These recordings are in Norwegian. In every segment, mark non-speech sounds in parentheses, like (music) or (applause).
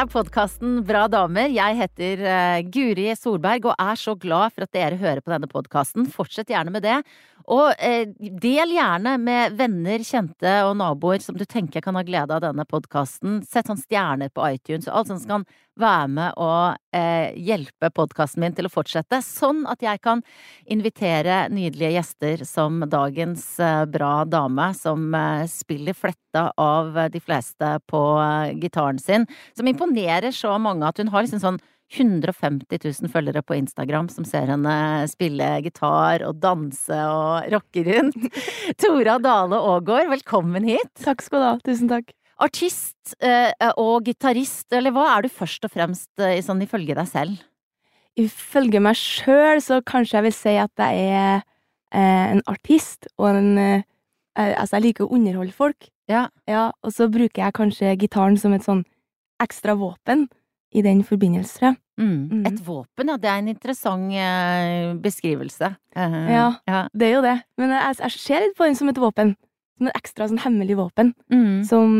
Er podkasten Bra damer. Jeg heter uh, Guri Solberg og er så glad for at dere hører på denne podkasten. Fortsett gjerne med det. Og eh, del gjerne med venner, kjente og naboer som du tenker kan ha glede av denne podkasten. Sett sånn stjerner på iTunes og alt sånt som kan være med og eh, hjelpe podkasten min til å fortsette. Sånn at jeg kan invitere nydelige gjester som dagens bra dame, som spiller fletta av de fleste på gitaren sin. Som imponerer så mange at hun har liksom sånn 150 000 følgere på Instagram som ser henne spille gitar og danse og rocke rundt. (laughs) Tora Dale Aagaard, velkommen hit. Takk skal du ha. Tusen takk. Artist eh, og gitarist, eller hva er du først og fremst eh, sånn ifølge deg selv? Ifølge meg sjøl så kanskje jeg vil si at jeg er eh, en artist og en Altså, jeg liker å underholde folk. Ja. ja. Og så bruker jeg kanskje gitaren som et sånn ekstra våpen i den forbindelse. Mm. Mm. Et våpen, ja. Det er en interessant uh, beskrivelse. Uh, ja, ja, det er jo det. Men jeg, jeg, ser litt på den som et våpen. Som et ekstra sånn hemmelig våpen. Mm. Som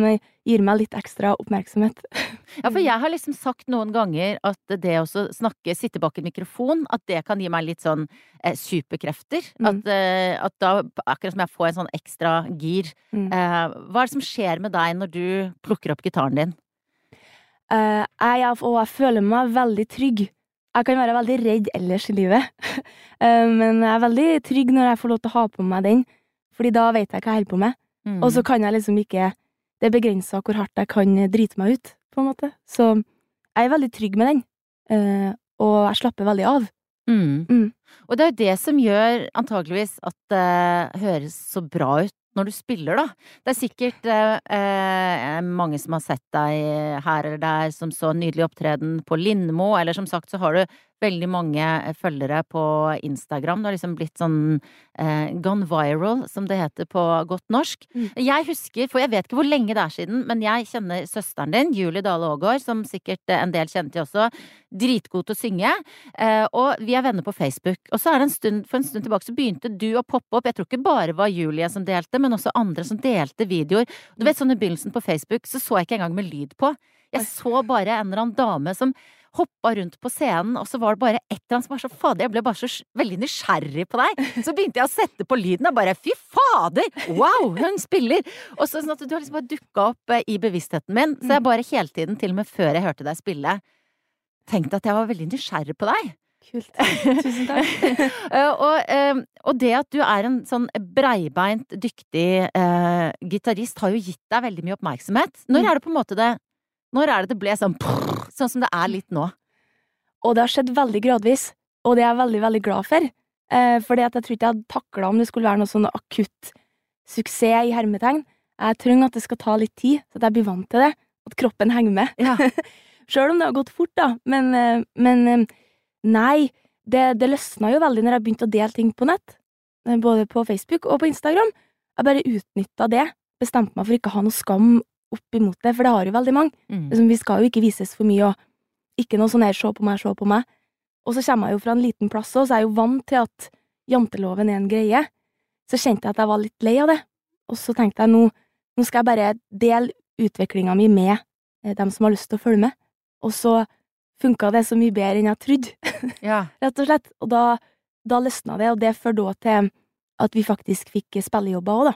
gir meg litt ekstra oppmerksomhet. ja, for jeg har liksom sagt noen ganger at det å snakke, sitte bak en mikrofon, at det kan gi meg litt sånn eh, superkrefter. Mm. At, eh, at, da, akkurat som jeg får en sånn ekstra gir. Mm. Eh, hva er det som skjer med deg når du plukker opp gitaren din? Uh, jeg, og jeg føler meg veldig trygg. Jeg kan være veldig redd ellers i livet, uh, (laughs) men jeg er veldig trygg når jeg får lov til å ha på meg den, fordi da vet jeg hva jeg holder på med. Mm. Og så kan jeg liksom ikke Det er begrensa hvor hardt jeg kan drite meg ut, på en måte. Så jeg er veldig trygg med den, uh, og jeg slapper veldig av. Mm. Mm. Og det er jo det som gjør antageligvis at det høres så bra ut når du spiller, da. Det er sikkert eh, eh, mange som har sett deg her eller der som så nydelig opptreden på Lindmo, eller som sagt så har du veldig mange eh, følgere på Instagram. Det har liksom blitt sånn eh, gone viral, som det heter på godt norsk. Mm. Jeg husker, for jeg vet ikke hvor lenge det er siden, men jeg kjenner søsteren din, Julie Dale Aagaard, som sikkert eh, en del kjente også. Dritgod til å synge. Eh, og vi er venner på Facebook. Og så er det en stund, for en stund tilbake så begynte du å poppe opp. Jeg tror ikke bare var Julie som delte, men også andre som delte videoer. Du vet sånn i begynnelsen på Facebook så så jeg ikke engang med lyd på. Jeg så bare en eller annen dame som hoppa rundt på scenen, og så var det bare et eller annet som var så fader, jeg ble bare så veldig nysgjerrig på deg. (laughs) Så begynte jeg å sette på lyden, og bare fy fader, wow, hun spiller! Og så sånn at du har liksom bare dukka opp eh, i bevisstheten min, så jeg bare hele tiden, til og med før jeg hørte deg spille, tenkte at jeg var veldig nysgjerrig på deg. Kult. Tusen takk. uh, (laughs) og, uh, og, det at du er en sånn breibeint, dyktig uh, gitarist, har jo gitt deg veldig mye oppmerksomhet. Når er det på en måte det Når er det det ble sånn prrr, sånn som det er litt nå? Og det har skjedd veldig gradvis, og det er jeg veldig, veldig glad for. Eh, fordi at jeg tror ikke jeg hadde takla om det skulle være noe sånn akutt suksess i hermetegn. Jeg trenger at det skal ta litt tid, så at jeg blir vant til det. At kroppen henger med. Ja. (laughs) Sjøl om det har gått fort, da. Men, men Nei, det, det løsna jo veldig når jeg begynte å dele ting på nett. Både på Facebook og på Instagram. Jeg bare utnytta det. Bestemte meg for ikke å ha noe skam opp imot det, for det har jo veldig mange. Mm. Liksom, vi skal jo ikke vises for mye, og ikke noe sånn her 'se på meg, se på meg'. Og så kommer jeg jo fra en liten plass òg, så jeg er jo vant til at janteloven er en greie. Så kjente jeg at jeg var litt lei av det, og så tenkte jeg nå, nå skal jeg bare dele utviklinga mi med eh, dem som har lyst til å følge med. Og så funka det så mye bedre enn jeg trodde, (laughs) Ja. rett og slett. Og da, da løsna det, og det førte òg til at vi faktisk fikk spillejobber òg, da,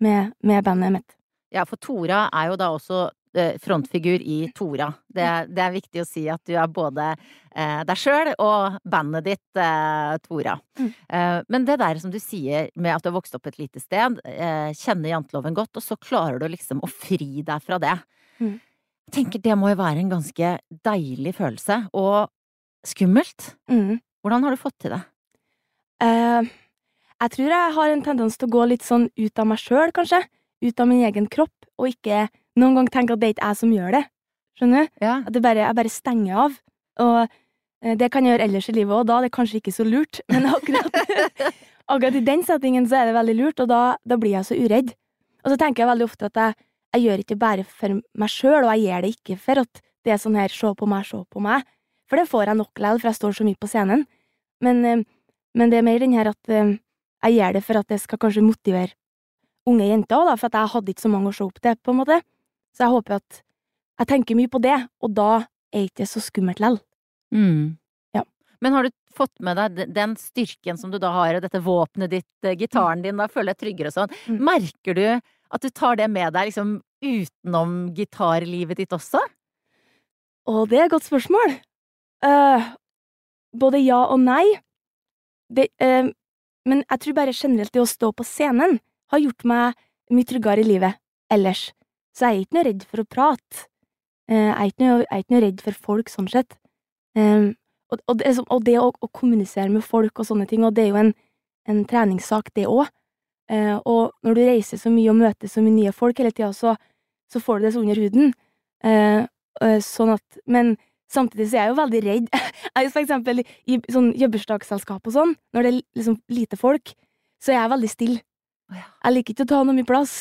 med, med bandet mitt. Ja, for Tora er jo da også eh, frontfigur i Tora. Det, det, er viktig å si at du er både eh, deg sjøl og bandet ditt, eh, Tora. Mm. Eh, men det der som du sier med at du har vokst opp et lite sted, eh, kjenner janteloven godt, og så klarer du liksom å fri deg fra det. Mm. Jeg tenker det må jo være en ganske deilig følelse, og skummelt. Mm. Hvordan har du fått til det? Uh, jeg tror jeg har en tendens til å gå litt sånn ut av meg sjøl, kanskje. Ut av min egen kropp, og ikke noen gang tenke at det er ikke jeg som gjør det. Skjønner du? Ja. At det bare, jeg bare stenger av. Og eh, det kan jeg gjøre ellers i livet òg, da er det kanskje ikke så lurt, (laughs) men akkurat, (laughs) akkurat i den settingen så er det veldig lurt, og da, da blir jeg så uredd. Og så tenker jeg veldig ofte at jeg, jeg gjør ikke bare for meg sjøl, og jeg gjør det ikke for at det er sånn her se på meg, se på meg, for det får jeg nok likevel, for jeg står så mye på scenen. Men, eh, men det er mer den her at eh, jeg gjør det for at det skal kanskje motivere unge jenter òg, for jeg hadde ikke så mange å se opp til, på en måte. Så jeg håper at jeg tenker mye på det, og da er ikke det så skummelt lell. Mm. Ja. Men har du fått med deg den styrken som du da har, og dette våpenet ditt, eh, gitaren din, da føler jeg tryggere og sånn. Mm. Merker du at du tar det med deg liksom utenom gitarlivet ditt også? Og det er et godt spørsmål. Uh, både ja og nei. Det, uh, men jeg tror bare generelt det å stå på scenen har gjort meg mye tryggere i livet ellers. Så jeg er ikke noe redd for å prate. Eh, jeg, er ikke noe, jeg er ikke noe redd for folk, sånn sett. Eh, og, og, det, og det å, å kommunisere med folk og sånne ting, og det er jo en, en treningssak, det òg. Eh, og når du reiser så mye og møter så mye nye folk hele tida, så, så får du det så under huden. Eh, sånn at Men samtidig så er jeg jo veldig redd. (laughs) Jeg er for eksempel i sånn jobbursdagsselskap og sånn, når det er liksom lite folk, så er jeg veldig stille. Jeg liker ikke å ta noe mye plass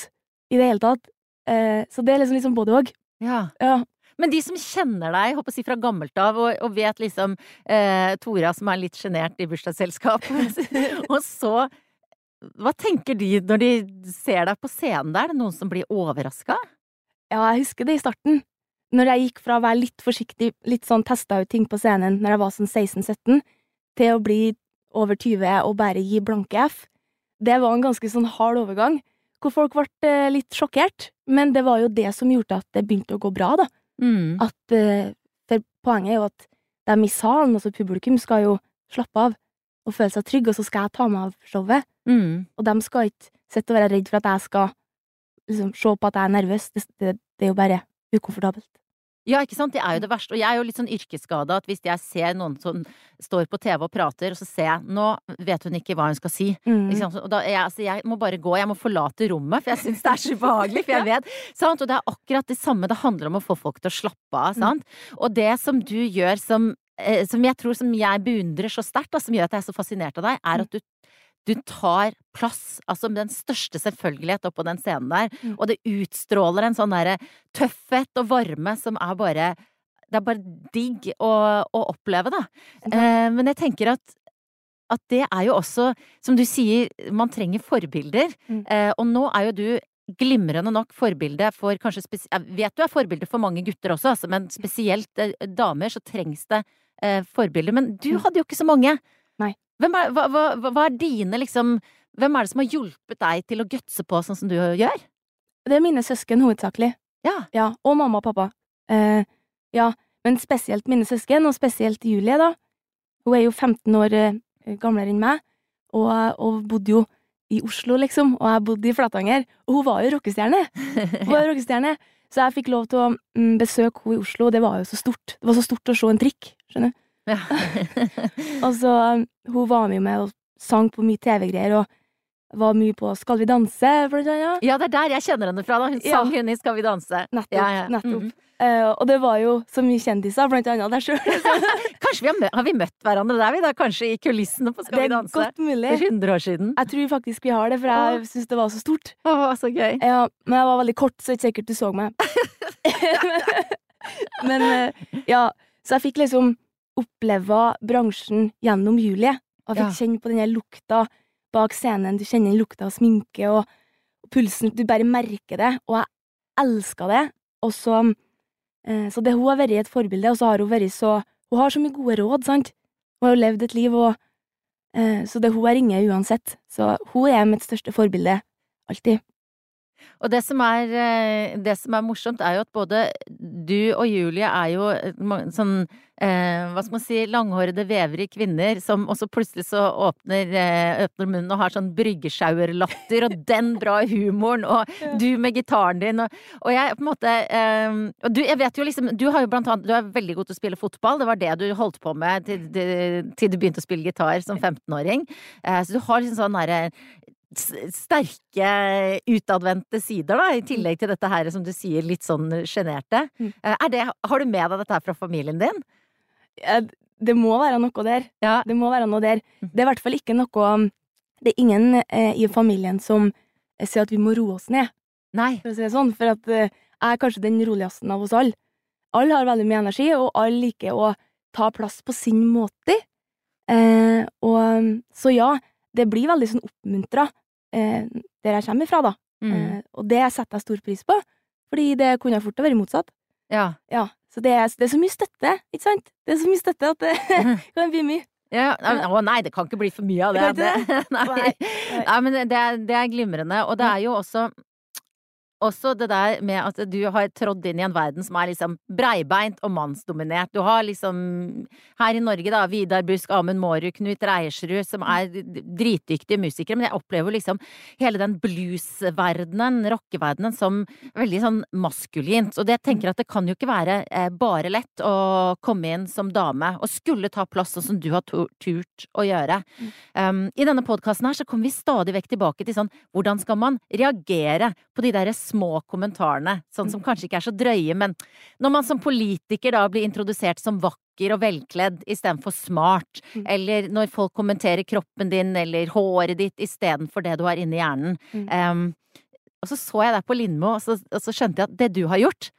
i det hele tatt. Eh, så det er liksom, liksom både òg. Ja. Ja. Men de som kjenner deg, håper å si fra gammelt av, og, og vet liksom eh, Tora som er litt sjenert i bursdagsselskap, (laughs) (laughs) og så Hva tenker de når de ser deg på scenen der? Er det noen som blir overraska? ja, jeg husker det i starten. Når jeg gikk fra å være litt forsiktig, litt sånn testa ut ting på scenen når jeg var sånn 16-17, til å bli over 20 og bare gi blanke F. Det var en ganske sånn hard overgang, hvor folk ble eh, litt sjokkert. Men det var jo det som gjorde at det begynte å gå bra, da. Mm. At, eh, for poenget er jo at de i salen, altså publikum, skal jo slappe av og føle seg trygge, og så skal jeg ta meg av showet. Mm. Og de skal ikke sitte og være redd for at jeg skal liksom se på at jeg er nervøs. Det, det, det er jo bare ukomfortabelt. Ja, ikke sant? Det er jo det verste. Og jeg er jo litt sånn yrkesskada at hvis jeg ser noen som står på TV og prater, og så ser jeg Nå vet hun ikke hva hun skal si. Mm. Og da jeg, altså, jeg må bare gå, jeg må forlate rommet, for jeg syns det er så ubehagelig. For (laughs) jeg vet, sant? Og det er akkurat det samme, det handler om å få folk til å slappe av. Sant? Og det som du gjør som, eh, som jeg tror som jeg beundrer så sterkt, som gjør at jeg er så fascinert av deg, er at du, du tar plass, altså med den største selvfølgelighet oppå den scenen der, Mm. og det utstråler en sånn derre tøffhet og varme som er bare Det er bare digg å, å oppleve, da. Eh, men jeg tenker at at det er jo også, som du sier, man trenger forbilder. Mm. Eh, og nå er jo du glimrende nok forbilde for kanskje spesielt Jeg vet du er forbilde for mange gutter også, altså, men spesielt eh, damer så trengs det eh, forbilder. Men du Mm. hadde jo ikke så mange. Nei. Er, hva, hva, hva- hva er dine liksom Hvem er det som har hjulpet deg til å gutse på sånn som du gjør? Det er mine søsken hovedsakelig. Ja. Ja, og mamma og pappa. Eh, ja, men spesielt mine søsken, og spesielt Julie, da. Hun er jo 15 år eh, gamlere enn meg, og, og bodde jo i Oslo, liksom, og jeg bodde i Flatanger. Og hun var jo rockestjerne! Hun var jo (laughs) rockestjerne. Så jeg fikk lov til å mm, besøke henne i Oslo, og det var jo så stort. Det var så stort å se en trikk, skjønner du. Ja. (laughs) Og så um, hun var med meg og sang på mye TV-greier, og var mye på Skal vi danse, blant annet. ja, det er der jeg kjenner henne fra. da Hun Ja. sang hun i Skal vi danse. Nettopp. Ja, ja. nettopp. -hmm. uh, og det var jo så mye kjendiser, blant annet der sjøl. (laughs) Kanskje vi har, har vi møtt hverandre der, vi da? Kanskje i kulissene på Skal vi danse? Det er godt mulig. For 100 år siden. Jeg tror faktisk vi har det, for jeg syns det var så stort. Oh, så gøy. Ja, men jeg var veldig kort, så det er ikke sikkert du så meg. (laughs) men uh, ja, så jeg fikk liksom oppleve bransjen gjennom Julie. Og fikk Ja. kjenne på den her lukta bak scenen. Du kjenner den lukta av sminke og, og pulsen. Du bare merker det, og jeg elska det. Og så eh, Så det, hun har vært et forbilde, og så har hun vært så Hun har så mye gode råd, sant? Hun har jo levd et liv, og eh, Så det hun jeg ringer uansett. Så hun er mitt største forbilde. Alltid. Og det som, er, eh, det som er morsomt, er jo at både du og Julie er jo eh, sånn eh, Hva skal man si langhårede, vevrige kvinner som også plutselig så åpner, eh, åpner munnen og har sånn bryggesjauerlatter og den bra humoren, og (laughs) du med gitaren din og, og jeg på en måte eh, Og du, jeg vet jo liksom Du har jo blant annet Du er veldig god til å spille fotball. Det var det du holdt på med til, til, til du begynte å spille gitar som 15-åring. Eh, så du har liksom sånn derre sterke utadvendte sider, da, i tillegg til dette her som du sier, litt sånn sjenerte. Mm. Eh, det, har du med deg dette her fra familien din? Det må være noe der. Ja. Det må være noe der. Mhm. Det er i hvert fall ikke noe Det er ingen eh, i familien som eh, sier at vi må roe oss ned, Nei. for å si det sånn. For at jeg er kanskje den roligste av oss alle. Alle har veldig mye energi, og alle liker å ta plass på sin måte. Eh, og så ja, det blir veldig sånn oppmuntra eh, der jeg kommer ifra, da. Mm. Eh, og det setter jeg stor pris på, fordi det kunne fort ha vært motsatt. Ja. Ja, så det er, det er så mye støtte, ikke sant? Det er så mye støtte at det (laughs) kan bli mye. Ja, Å nei, det kan ikke bli for mye av det. Det ikke (laughs) nei. Nei, nei. Nei, men det er, det er glimrende. Og det er jo også også det der med at du har trådd inn i en verden som er liksom breibeint og mannsdominert. Du har liksom her i Norge, da, Vidar Busk, Amund Mårud, Knut Reiersrud, som er dritdyktige musikere, men jeg opplever liksom hele den bluesverdenen, rockeverdenen, som veldig sånn maskulint. Og det jeg tenker at det kan jo ikke være eh, bare lett å komme inn som dame og skulle ta plass sånn som du har turt å gjøre. Um, I denne podkasten her så kommer vi stadig vekk tilbake til sånn hvordan skal man reagere på de der små kommentarene, sånn som kanskje ikke er så drøye, men når man som politiker da blir introdusert som vakker og velkledd istedenfor smart, Mm. eller når folk kommenterer kroppen din eller håret ditt istedenfor det du har inni hjernen. Mm. Um, og så så jeg deg på Lindmo, og så, og så skjønte jeg at det du har gjort,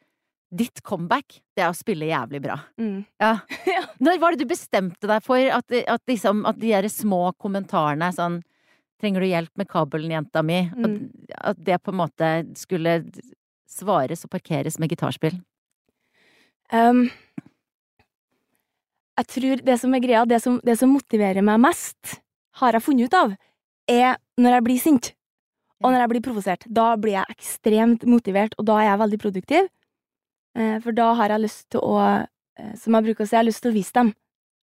ditt comeback, det er å spille jævlig bra. Mm. Ja. (laughs) Når var det du bestemte deg for at, at, liksom, at de derre små kommentarene sånn Trenger du hjelp med kabelen, jenta mi? Mm. at det på en måte skulle svares og parkeres med gitarspill? Um, jeg tror det som er greia, det som, det som motiverer meg mest, har jeg funnet ut av, er når jeg blir sint. Og når jeg blir provosert. Da blir jeg ekstremt motivert, og da er jeg veldig produktiv. Eh, for da har jeg lyst til å, eh, som jeg bruker å si, jeg har lyst til å vise dem.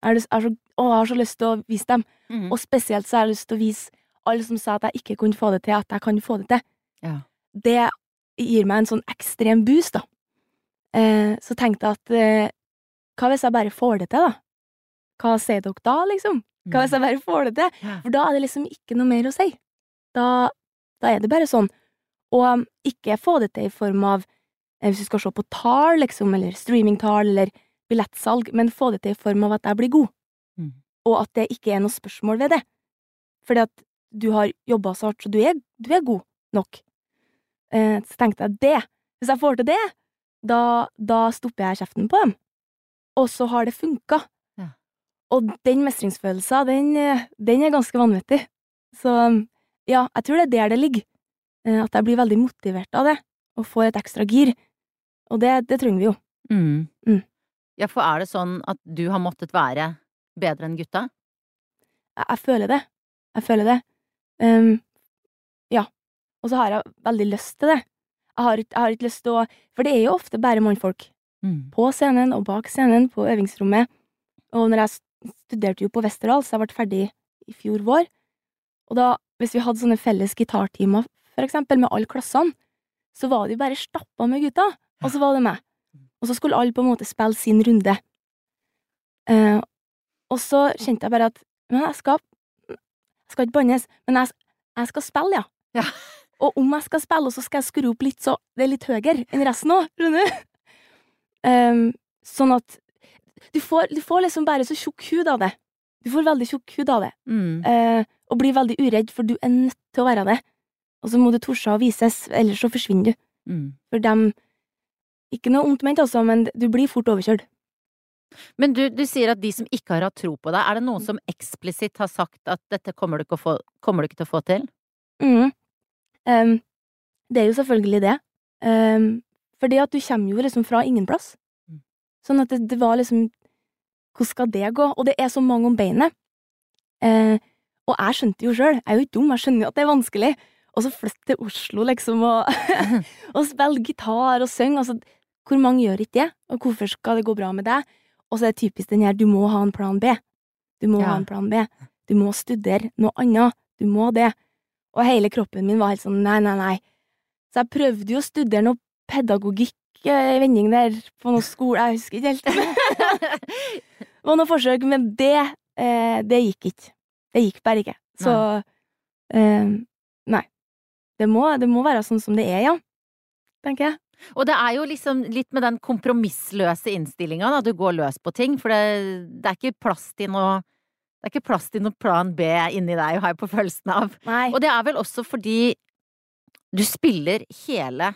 Jeg har, lyst, jeg har, så, å, jeg har så lyst til å vise dem. Mm. Og spesielt så har jeg lyst til å vise alle som sa at jeg ikke kunne få det til, at jeg kan få det til. Ja. Det gir meg en sånn ekstrem boost, da. Eh, så tenkte jeg at eh, hva hvis jeg bare får det til, da? Hva sier dere da, liksom? Hva hvis jeg bare får det til? Mm. Ja. For da er det liksom ikke noe mer å si. Da, da er det bare sånn. Og um, ikke få det til i form av eh, hvis du skal se på tall, liksom, eller streamingtall, eller billettsalg, men få det til i form av at jeg blir god. Mm. Og at det ikke er noe spørsmål ved det. Fordi at du har jobba så hardt, så du er, du er god nok. Eh, så tenkte jeg det. Hvis jeg får til det, da, da stopper jeg kjeften på dem. Og så har det funka. Ja. Og den mestringsfølelsen, den, eh, den er ganske vanvittig. Så ja, jeg tror det er der det ligger. Eh, At jeg blir veldig motivert av det, og får et ekstra gir. Og det, det trenger vi jo. Mm. Mm. Ja, for er det sånn at du har måttet være bedre enn gutta? Jeg, jeg føler det. Jeg føler det. Ehm, ja. Og så har jeg veldig lyst til det. Jeg har, jeg har ikke lyst til å For det er jo ofte bare mannfolk. Mm. På scenen og bak scenen, på øvingsrommet. Og når jeg studerte jo på Westerdals, jeg ble ferdig i fjor vår, og da, hvis vi hadde sånne felles gitartimer, for eksempel, med alle klassene, så var det jo bare stappa med gutta, og så var det meg. Og så skulle alle på en måte spille sin runde. Eh, og så kjente jeg bare at men jeg skal, skal ikke bannes, men jeg, jeg skal spille, ja. Ja. (laughs) Og om jeg skal spille, så skal jeg skru opp litt så det er litt høyere enn resten òg, skjønner du? Um, sånn at du får, du får liksom bare så tjukk hud av det. Du får veldig tjukk hud av det, Mm. uh, og blir veldig uredd, for du er nødt til å være det. Og så må du torde å vises, ellers så forsvinner du. Mm. For dem Ikke noe ondt ment, altså, men du blir fort overkjørt. Men du, du sier at de som ikke har hatt tro på deg, er det noen som eksplisitt har sagt at dette kommer du ikke, få, kommer du ikke til å få til? Mm. Um, det er jo selvfølgelig det. Um, fordi at du kommer jo liksom fra ingen plass. Mm. Sånn at det, det var liksom Hvordan skal det gå? Og det er så mange om beinet. Uh, og jeg skjønte jo sjøl, jeg er jo ikke dum, jeg skjønner jo at det er vanskelig. Og så flytte til Oslo, liksom, og, (laughs) og spille gitar og synge. Altså, hvor mange gjør ikke det? Og hvorfor skal det gå bra med deg? Og så er det typisk den her, du må ha en plan B. Du må Ja. ha en plan B. Du må studere noe annet. Du må det. Og hele kroppen min var helt sånn nei, nei, nei. Så jeg prøvde jo å studere noe pedagogikk eh, i vending der på noe skole, jeg husker ikke helt. (laughs) Det var noe forsøk, men det, eh, det gikk ikke. Det gikk bare ikke. Så eh, nei. Det må, det må være sånn som det er, ja. Tenker jeg. Og det er jo liksom litt med den kompromissløse innstillinga, da, du går løs på ting, for det, det er ikke plass til noe det er ikke plass til noe plan B inni deg, har jeg på følelsen av. Nei. Og det er vel også fordi du spiller hele,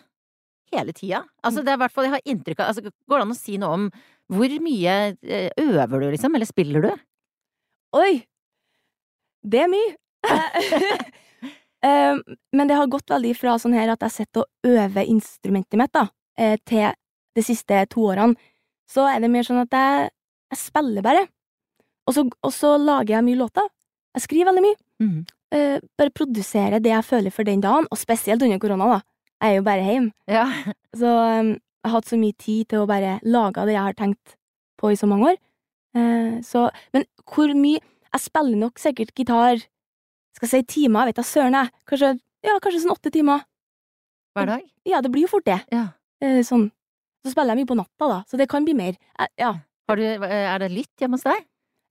hele tida. Altså det er i hvert fall, jeg har inntrykk av altså, Går det an å si noe om hvor mye eh, øver du, liksom, eller spiller du? Oi! Det er mye. (laughs) Eh, men det har gått veldig fra sånn her at jeg sitter og øver instrumentet mitt, da, eh, til de siste to årene, så er det mer sånn at jeg, jeg spiller bare. Og så, og så lager jeg mye låter. Jeg skriver veldig mye. Mm. Bare produserer det jeg føler for den dagen, og spesielt under korona, da. Jeg er jo bare hjemme. Ja. Så um, jeg har hatt så mye tid til å bare lage det jeg har tenkt på i så mange år. Eh, så, men hvor mye Jeg spiller nok sikkert gitar Skal si timer, vet da søren jeg. Kanskje, ja, kanskje sånn åtte timer. Hver dag? Ja, det blir jo fort det. Ja. Eh, sånn. Så spiller jeg mye på natta, da, så det kan bli mer. Eh, ja. Har du, er det lytt hjemme hos deg?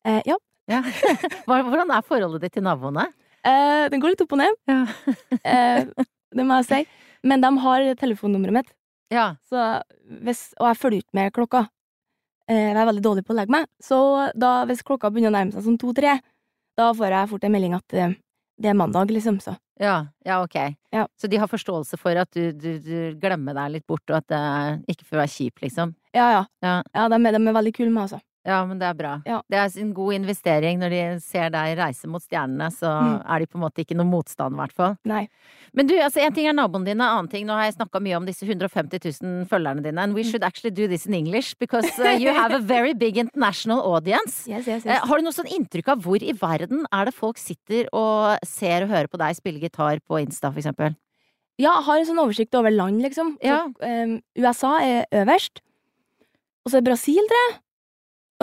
Eh, ja. Ja. (laughs) Hvordan er forholdet ditt til naboene? Eh, den går litt opp og ned, Ja. eh, det må jeg si. Men de har telefonnummeret mitt, ja. så hvis, og jeg følger ikke med klokka. Eh, jeg er veldig dårlig på å legge meg, så da, hvis klokka begynner å nærme seg som to-tre, da får jeg fort en melding at eh, det er mandag, liksom, så. Ja, ja, ok. Ja. Så de har forståelse for at du, du, du glemmer deg litt bort, og at det ikke får være kjip, liksom? Ja, ja. Ja. Ja, de, er- de er veldig kule med, altså. Ja, men det er bra. Ja. Det er en god investering når de ser deg reise mot stjernene, så Mm. er de på en måte ikke noe motstand, i hvert fall. Nei. Men du, altså en ting er naboen din, en annen ting Nå har jeg snakka mye om disse 150 000 følgerne dine, and we Mm. should actually do this in English, because (laughs) uh, you have a very big international audience. Yes, yes, Eh, yes. har du noe sånn inntrykk av hvor i verden er det folk sitter og ser og hører på deg spille gitar på Insta, for eksempel? Ja, jeg har en sånn oversikt over land, liksom. Så, um, USA er øverst. Og så er Brasil, tror jeg.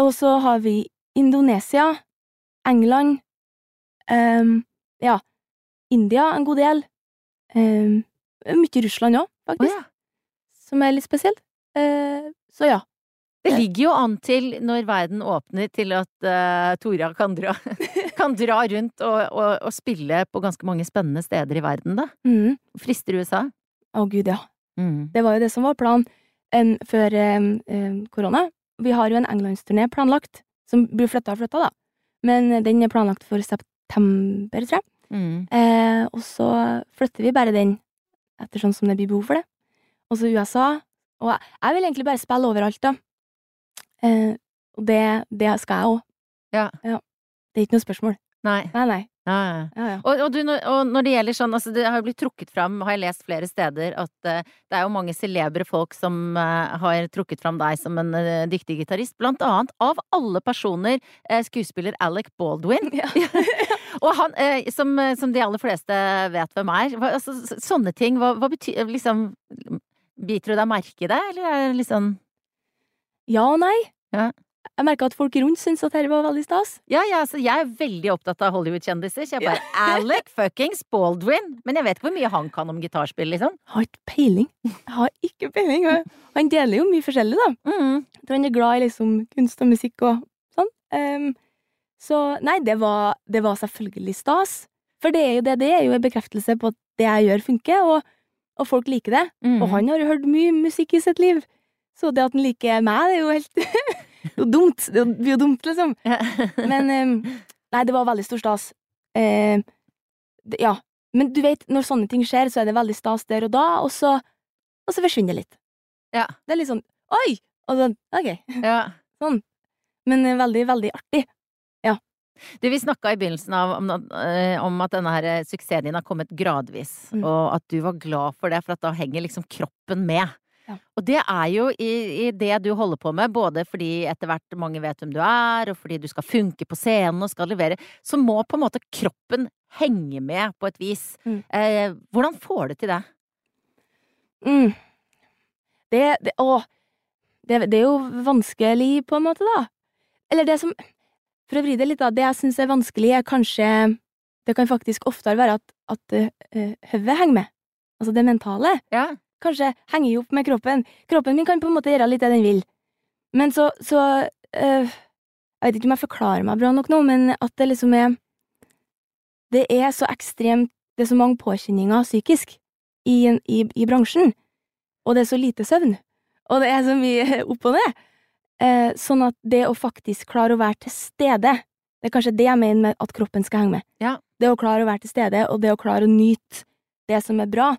Og så har vi Indonesia, England um, Ja, India en god del. Um, mye Russland òg, faktisk. faktisk, ja. som er litt spesielt. Uh, så ja. Det ligger jo an til, når verden åpner, til at uh, Tora kan dra, (laughs) kan dra rundt og, og, og spille på ganske mange spennende steder i verden, da. Mm. Frister USA. Å, gud, ja. Mm. Det var jo det som var planen før um, korona. Vi har jo en englandsturné planlagt, som blir flytta og flytta, da. Men den er planlagt for september, tror jeg. Mm. Eh, og så flytter vi bare den etter sånn som det blir behov for det. Og så USA. Og jeg, vil egentlig bare spille overalt, da. Eh, og det, det skal jeg òg. Ja. Det er ikke noe spørsmål. Nei. Nei, nei. Ja, ja. Ja, ja. Og, og, du, og når det gjelder sånn, altså det har jo blitt trukket fram, har jeg lest flere steder, at uh, det er jo mange celebre folk som uh, har trukket fram deg som en uh, dyktig gitarist, blant annet av alle personer skuespiller Alec Baldwin. (laughs) Og han, som, som de aller fleste vet hvem er. Hva, altså, sånne ting, hva, hva betyr liksom Biter du deg merke i det, eller er det liksom ja og nei. Ja. Jeg merka at folk rundt syntes at dette var veldig stas. Ja, ja, altså jeg er veldig opptatt av Hollywood-kjendiser, så jeg bare (laughs) Alec fuckings Baldwin! Men jeg vet ikke hvor mye han kan om gitarspill, liksom. Har ikke peiling. Jeg har ikke peiling. Han deler jo mye forskjellig, da. Mm. Jeg tror han er glad i liksom kunst og musikk og sånn. Um, så nei, det var, det var selvfølgelig stas. For det er jo det, det er jo en bekreftelse på at det jeg gjør, funker, og, og folk liker det. Mm. Og han har jo hørt mye musikk i sitt liv. Så det at han liker meg, det er jo helt (laughs) jo dumt. Det blir jo dumt, liksom. Men um, Nei, det var veldig stor stas. Uh, det, ja. Men du vet, når sånne ting skjer, så er det veldig stas der og da, og så, og så forsvinner det litt. Ja. Det er litt sånn Oi! Og så ok. ja. Men eh, veldig, veldig artig. Ja. Du, vi snakka i begynnelsen av om, eh, om at denne her eh, suksessen din har kommet gradvis, Mm. og at du var glad for det, for at da henger liksom kroppen med. Ja. Og det er jo i, i det du holder på med, både fordi etter hvert mange vet hvem du er, og fordi du skal funke på scenen og skal levere, så må på en måte kroppen henge med på et vis. Mm. Eh, hvordan får du til det? Mm. Det, det Å. Det, det er jo vanskelig, på en måte, da. Eller det som For å vri det litt, da. Det jeg syns er vanskelig, er kanskje Det kan faktisk oftere være at, at uh, hodet henger med. Altså det mentale. Ja. Kanskje henger jo opp med kroppen. Kroppen min kan på en måte gjøre litt det den vil. Men så, så øh, Jeg vet ikke om jeg forklarer meg bra nok nå, men at det liksom er Det er så ekstremt Det er så mange påkjenninger psykisk i, i, i bransjen, og det er så lite søvn, og det er så mye (laughs) opp og ned. Eh, sånn at det å faktisk klare å være til stede, det er kanskje det jeg mener med at kroppen skal henge med. Ja. Det å klare å være til stede, og det å klare å nyte det som er bra.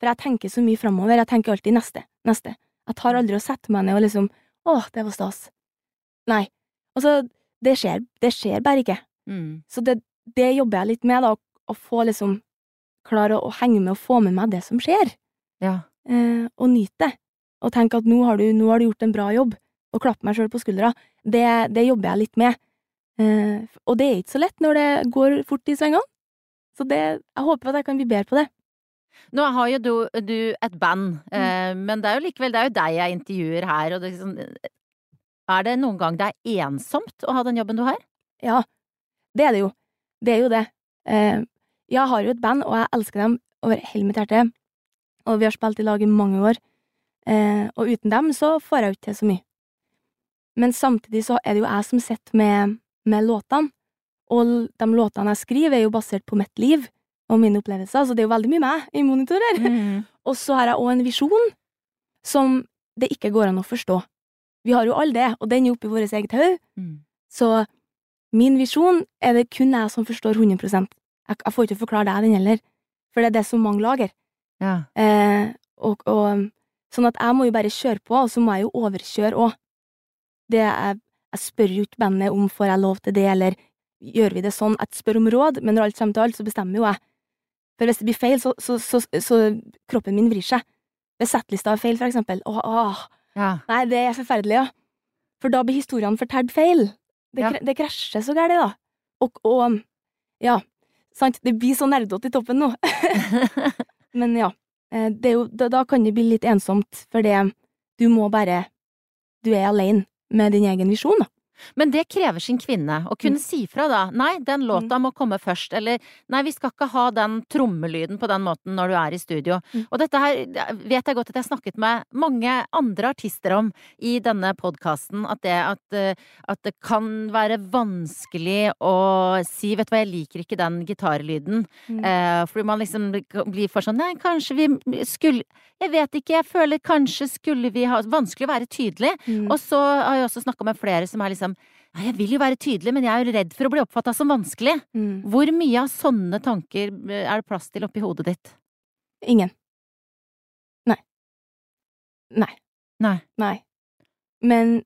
For jeg tenker så mye framover. Jeg tenker alltid neste, neste. Jeg tar aldri og setter meg ned og liksom Å, det var stas. Nei. Altså, det skjer, det skjer bare ikke. Mm. Så det, det jobber jeg litt med, da. Å få liksom Klare å, å henge med og få med meg det som skjer. Ja. Eh, og nyte det. og tenke at nå har du, nå har du gjort en bra jobb, og klappe meg sjøl på skuldra, det, det jobber jeg litt med. Eh, og det er ikke så lett når det går fort i svingene. Så det, jeg håper at jeg kan bli bedre på det. Nå har jo du, du et band, eh, men det er jo likevel det er jo deg jeg intervjuer her. Og det, sånn, er det noen gang det er ensomt å ha den jobben du har? Ja, det er det jo. Det er jo det. Eh, jeg har jo et band, og jeg elsker dem over hele mitt hjerte. Og vi har spilt i lag i mange år. Eh, og uten dem så får jeg jo ikke til så mye. Men samtidig så er det jo jeg som sitter med, med låtene. Og de låtene jeg skriver, er jo basert på mitt liv og mine opplevelser, så det er jo veldig mye meg i monitorer. Mm. (laughs) Og så har jeg òg en visjon som det ikke går an å forstå. Vi har jo alle det, og den er oppi vårt eget hode. Mm. Så min visjon er det kun jeg som forstår 100 Jeg, jeg får ikke forklare deg den heller, for det er det så mange lager. Ja. Eh, og, og, sånn at jeg må jo bare kjøre på, og så må jeg jo overkjøre òg. Jeg, jeg spør jo ikke bandet om får jeg lov til det, eller gjør vi det sånn. Jeg spør om råd, men når alt kommer til alt, så bestemmer jo jeg. For hvis det blir feil, så, så, så, så kroppen min vrir seg. Hvis settlista er feil, for eksempel, åh, åh, ja. nei, det er forferdelig, ja. For da blir historiene fortalt feil. Det, Ja. det krasjer så gærent, da. Og, og ja, sant, det blir så nerdete i toppen nå. (laughs) Men ja, eh, det jo, da, da kan det bli litt ensomt, for det, du må bare Du er alene med din egen visjon, da. Men det krever sin kvinne, å kunne Mm. si fra da. Nei, den låta må komme først. Eller nei, vi skal ikke ha den trommelyden på den måten når du er i studio. Mm. Og dette her vet jeg godt at jeg har snakket med mange andre artister om i denne podkasten. At det at, eh, at det kan være vanskelig å si vet du hva, jeg liker ikke den gitarlyden. Mm. Eh, fordi man liksom blir for sånn Nei, kanskje vi skulle Jeg vet ikke, jeg føler kanskje skulle vi ha Vanskelig å være tydelig. Mm. Og så har jeg også snakka med flere som er liksom ja, jeg vil jo være tydelig, men jeg er jo redd for å bli oppfatta som vanskelig. Mm. Hvor mye av sånne tanker eh, er det plass til oppi hodet ditt? Ingen. Nei. Nei. Nei. Nei. Men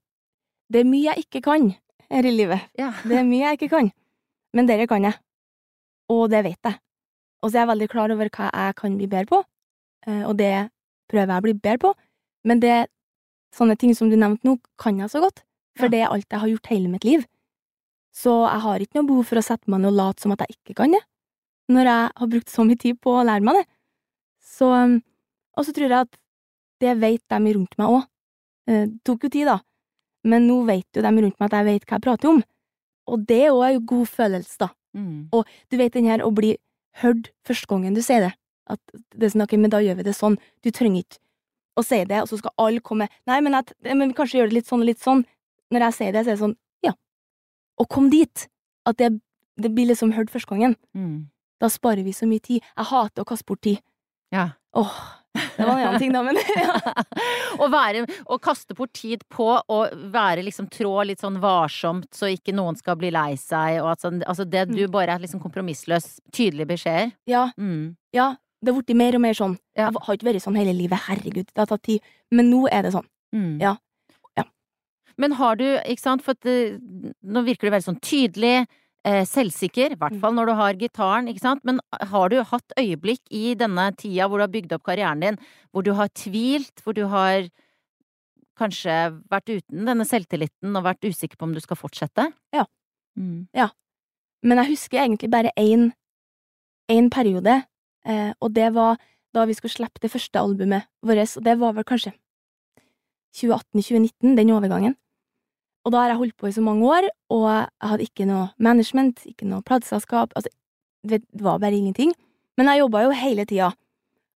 det er mye jeg ikke kan her i livet. Ja. (laughs) Det er mye jeg ikke kan. Men dere kan jeg. Og det vet jeg. Og så er jeg veldig klar over hva jeg kan bli bedre på, eh, og det prøver jeg å bli bedre på. Men det sånne ting som du nevnte nå, kan jeg så godt. For det er alt jeg har gjort hele mitt liv. Så jeg har ikke noe behov for å sette meg ned og late som at jeg ikke kan det, når jeg har brukt så mye tid på å lære meg det. Så, um, og så tror jeg at det vet de rundt meg òg. Det tok jo tid, da, men nå vet jo de rundt meg at jeg vet hva jeg prater om. Og det er òg en god følelse, da. Mm. Og du vet den her å bli hørt første gangen du sier det. At det er sånn, ok, men da gjør vi det sånn. Du trenger ikke å si det, og så skal alle komme Nei, men, at, men kanskje gjør det litt sånn og litt sånn. Når jeg sier det, så er det sånn, ja. Og kom dit. At det, det blir liksom hørt første gangen. Mm. Da sparer vi så mye tid. Jeg hater å kaste bort tid. Ja. Åh, det var en annen ting, da, men (laughs) ja. (laughs) å være Å kaste bort tid på å være liksom trå litt sånn varsomt, så ikke noen skal bli lei seg, og at sånn Altså det du Mm. bare er liksom kompromissløs, tydelige beskjeder. Ja, Mm. ja. Det har blitt mer og mer sånn. Ja. Jeg har ikke vært sånn hele livet, herregud, det har tatt tid. Men nå er det sånn. Mm. Ja. Men har du, ikke sant, for det, nå virker du veldig sånn tydelig, eh, selvsikker, i hvert Mm. fall når du har gitaren, ikke sant, men har du hatt øyeblikk i denne tida hvor du har bygd opp karrieren din, hvor du har tvilt, hvor du har kanskje vært uten denne selvtilliten og vært usikker på om du skal fortsette? Ja. Mm. Men jeg husker egentlig bare én, én periode, eh, og det var da vi skulle slippe det første albumet vårt, og det var vel kanskje 2018-2019, den overgangen. Og da har jeg holdt på i så mange år, og jeg hadde ikke noe management, ikke noe plateselskap, altså, det var bare ingenting. Men jeg jobba jo hele tida,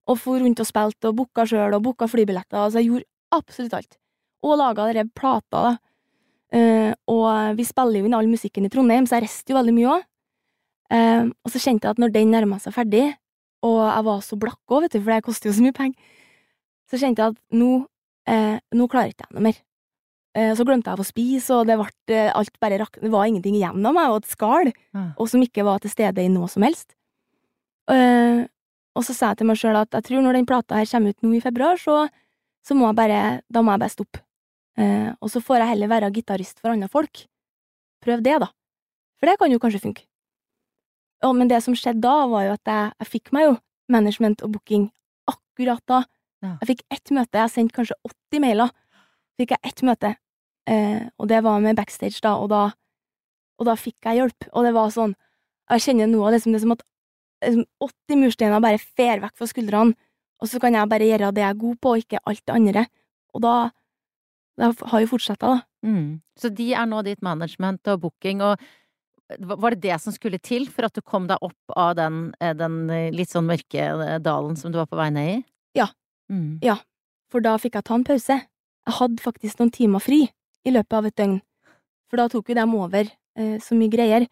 og for rundt og spilte og booka sjøl og booka flybilletter, altså jeg gjorde absolutt alt. Og laga dere plata, da. Uh, og vi spiller jo inn all musikken i Trondheim, så jeg reiste jo veldig mye òg. Uh, og så kjente jeg at når den nærma seg ferdig, og jeg var så blakk òg, vet du, for det koster jo så mye penger, så kjente jeg at nå, uh, nå klarer ikke jeg noe mer. Eh, så glemte jeg å spise, og det ble eh, alt bare rak, det var ingenting igjen av meg, og et skall, Ja. og som ikke var til stede i noe som helst. Uh, og så sa jeg til meg sjøl at jeg tror når den plata her kommer ut nå i februar, så, så må jeg bare, da må jeg bare stoppe. Uh, og så får jeg heller være gitarist for andre folk. Prøv det, da. For det kan jo kanskje funke. Uh, men det som skjedde da, var jo at jeg, jeg fikk meg jo management og booking akkurat da, Ja. Jeg fikk ett møte. Jeg sendte kanskje 80 mailer. Fikk jeg ett møte, eh, og det var med backstage, da, og da, og da fikk jeg hjelp. Og det var sånn Jeg kjenner nå det som, det er som at liksom, 80 mursteiner bare fer vekk fra skuldrene, og så kan jeg bare gjøre det jeg er god på, og ikke alt det andre. Og da, da har jo fortsatt, da. Mm. Så de er nå ditt management og booking, og var det det som skulle til for at du kom deg opp av den, eh, den litt sånn mørke eh, dalen som du var på vei ned i? Ja. Mm. For da fikk jeg ta en pause. Jeg hadde faktisk noen timer fri i løpet av et døgn, for da tok jo dem over eh, så mye greier.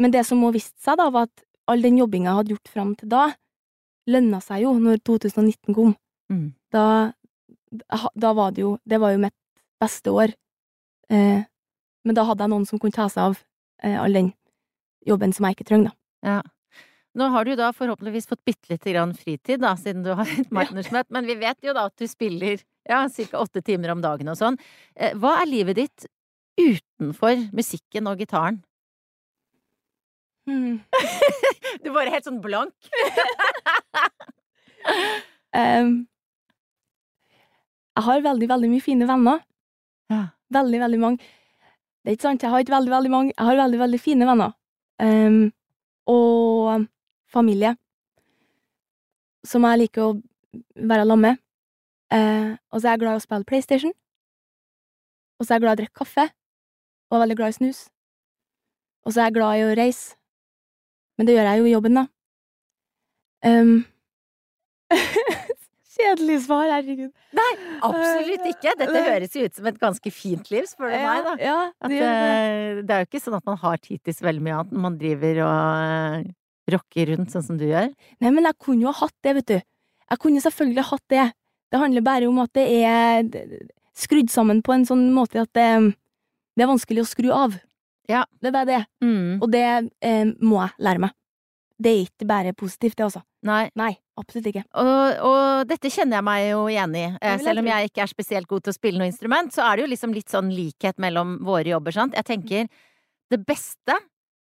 Men det som må viste seg, da, var at all den jobbinga jeg hadde gjort fram til da, lønna seg jo når 2019 kom. Mm. Da, da var det jo Det var jo mitt beste år. Eh, men da hadde jeg noen som kunne ta seg av eh, all den jobben som jeg ikke trenger, da. Ja. Nå har du da forhåpentligvis fått bitte lite grann fritid, da, siden du har (laughs) et management, men vi vet jo da at du spiller ja, ca. åtte timer om dagen og sånn. Eh, hva er livet ditt utenfor musikken og gitaren? Hmm. (laughs) Du bare helt sånn blank. (laughs) um, jeg har veldig, veldig mye fine venner. Ja. Veldig, veldig mange. Det er ikke sant, jeg har ikke veldig, veldig mange. Jeg har veldig, veldig fine venner. Um, og familie. Som jeg liker å være sammen med. Eh, og så er jeg glad i å spille PlayStation. Og så er jeg glad i å drikke kaffe. Og er veldig glad i snus. Og så er jeg glad i å reise. Men det gjør jeg jo i jobben, da. Um, (laughs) Kjedelig svar, herregud. Absolutt ikke! Dette høres jo ut som et ganske fint liv, spør du meg, da. Ja, det at, det. eh, det er jo ikke sånn at man har tid til så veldig mye annet når man driver og eh, rocker rundt sånn som du gjør. Nei, men jeg kunne jo ha hatt det, vet du. Jeg kunne selvfølgelig hatt det. Det handler bare om at det er skrudd sammen på en sånn måte at det, det er vanskelig å skru av. Ja. Det er bare det. Mm. Og det eh, må jeg lære meg. Det er ikke bare positivt, det, altså. Nei. Nei, absolutt ikke. Og, og dette kjenner jeg meg jo igjen i. Eh, Selv om jeg ikke er spesielt god til å spille noe instrument, så er det jo liksom litt sånn likhet mellom våre jobber, sant. Jeg tenker det beste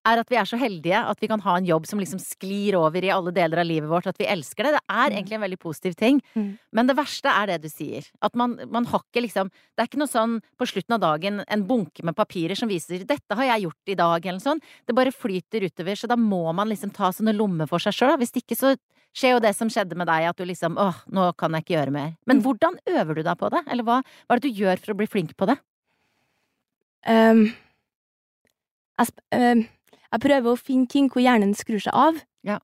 er at vi er så heldige at vi kan ha en jobb som liksom sklir over i alle deler av livet vårt, at vi elsker det. Det er Mm. egentlig en veldig positiv ting. Mm. Men det verste er det du sier. At man, man har ikke liksom Det er ikke noe sånn på slutten av dagen en bunke med papirer som viser 'dette har jeg gjort i dag', eller noe sånt. Det bare flyter utover, så da må man liksom ta sånne lommer for seg sjøl. Hvis ikke så skjer jo det som skjedde med deg, at du liksom 'åh, nå kan jeg ikke gjøre mer'. Men Mm. hvordan øver du deg på det? Eller hva, hva er det du gjør for å bli flink på det? Um, jeg, um, jeg prøver å finne ting hvor hjernen skrur seg av. Ja.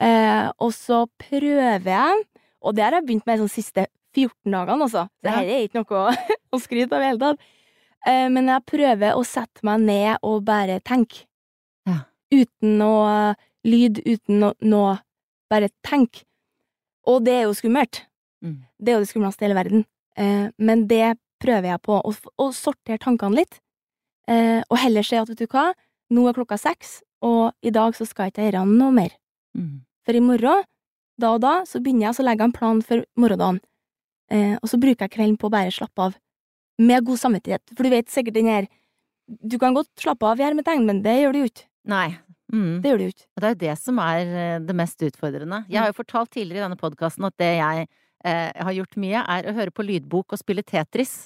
Eh, og så prøver jeg, og det har jeg begynt med de siste 14 dagene, altså. Så her dette er ikke noe å, (laughs) å skryte av i det hele tatt. Eh, men jeg prøver å sette meg ned og bare tenke. Ja. Uten noe lyd, uten noe, noe Bare tenk. Og det er jo skummelt. Mm. Det er jo det skumleste i hele verden. Eh, men det prøver jeg på, å, å sortere tankene litt. Eh, og heller si at vet du hva, nå er klokka seks, og i dag så skal jeg ikke gjøre noe mer. Mm. For i morgen, da og da, så begynner jeg, å legge en plan for morgendagen. Eh, og så bruker jeg kvelden på å bare slappe av. Med god samvittighet. For du vet sikkert den her Du kan godt slappe av i hermetegn, men det gjør du jo ikke. Nei. Mm. Det gjør du ikke. Og det er jo det som er eh, det mest utfordrende. Jeg har jo fortalt tidligere i denne podkasten at det jeg eh, har gjort mye, er å høre på lydbok og spille Tetris.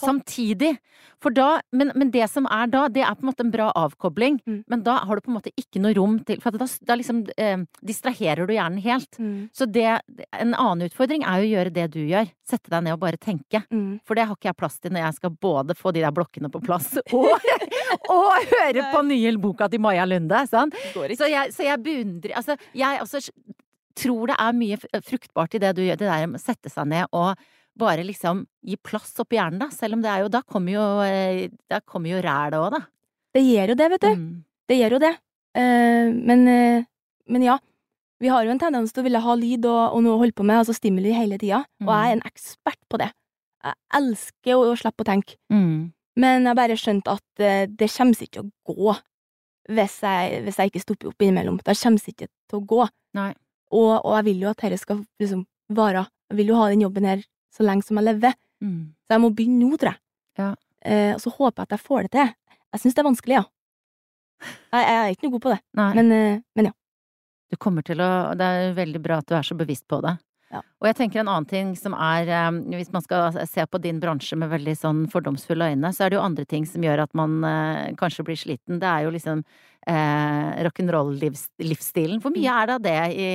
Samtidig. For da, men, men det som er da, det er på en måte en bra avkobling. Mm. Men da har du på en måte ikke noe rom til For da, da liksom eh, distraherer du hjernen helt. Så det, en annen utfordring er jo å gjøre det du gjør. Sette deg ned og bare tenke. Mm. For det har ikke jeg plass til når jeg skal både få de der blokkene på plass (laughs) og, og høre på nye boka til Maja Lunde. Sant? Så jeg, så jeg beundrer Altså, jeg også tror det er mye fruktbart i det du gjør, det der med å sette seg ned og bare liksom gi plass oppi hjernen, da. Selv om det er jo Da kommer jo, eh, da kommer jo rælet òg, da. Det gjør jo det, vet du. Mm. Det gjør jo det. Uh, men, uh, men ja. Vi har jo en tendens til å ville ha lyd og, og noe å holde på med, altså stimuli hele tida. Og jeg er en ekspert på det. Jeg elsker å, å slippe å tenke. Mm. Men jeg bare skjønte at uh, det kommer ikke til å gå hvis jeg, hvis jeg ikke stopper opp innimellom. Det kommer ikke til å gå. Og, og jeg vil jo at dette skal liksom vare. Jeg vil jo ha den jobben her så lenge som jeg lever. Mm. Så jeg må begynne nå, tror jeg. Ja. Eh, og så håper jeg at jeg får det til. Jeg syns det er vanskelig, ja. Jeg, jeg er ikke noe god på det, men, eh, men ja. Du kommer til å Det er veldig bra at du er så bevisst på det. Ja. Og jeg tenker en annen ting som er eh, Hvis man skal se på din bransje med veldig sånn fordomsfulle øyne, så er det jo andre ting som gjør at man eh, kanskje blir sliten. Det er jo liksom eh, rock'n'roll-livsstilen. Hvor mye er det av det i,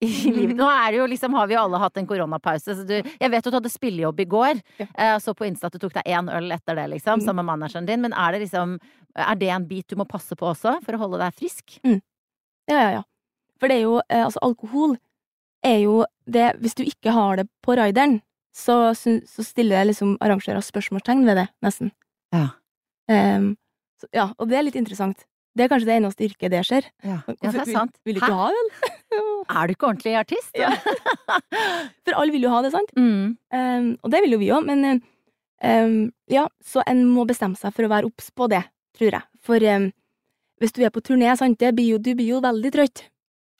i livet? Nå er det jo liksom, har vi jo alle hatt en koronapause, så du Jeg vet jo at du hadde spillejobb i går. Ja. Eh, så på Insta at du tok deg én øl etter det, liksom, Mm. sammen med manageren din. Men er det liksom Er det en bit du må passe på også, for å holde deg frisk? Ja, ja, ja. For det er jo eh, Altså, alkohol er jo det Hvis du ikke har det på rideren, så, så stiller liksom arrangører spørsmålstegn ved det, nesten. Ja. Um, så, ja, og det er litt interessant. Det er kanskje det eneste yrket det skjer. Ja, ja det er sant. Vil, vil du ikke ha den? (laughs) Er du ikke ordentlig artist? Ja. (laughs) For alle vil jo ha det, sant? Mm. Um, og det vil jo vi òg, men ehm, ja, så en må bestemme seg for å være obs på det, tror jeg. For um, hvis du er på turné, sant, det blir jo, du blir jo veldig trøtt.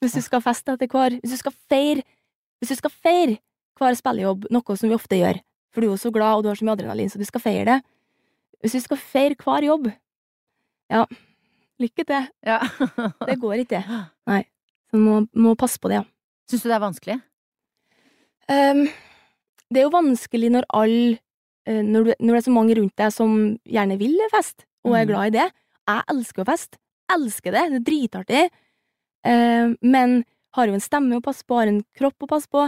Hvis du skal feste etter hver Hvis du skal feire Hvis du skal feire hver spillejobb, noe som vi ofte gjør, for du er jo så glad og du har så mye adrenalin, så du skal feire det. Hvis du skal feire hver jobb, ja, lykke til. Ja. (laughs) Det går ikke, (gasps) det. Så må, må passe på det, ja. Syns du det er vanskelig? Um, det er jo vanskelig når alle eh, når, du, når det er så mange rundt deg som gjerne vil fest, og er Mhm. glad i det. Jeg elsker å feste. Elsker det. Det er dritartig. Ehm, men har jo en stemme å passe på, har en kropp å passe på,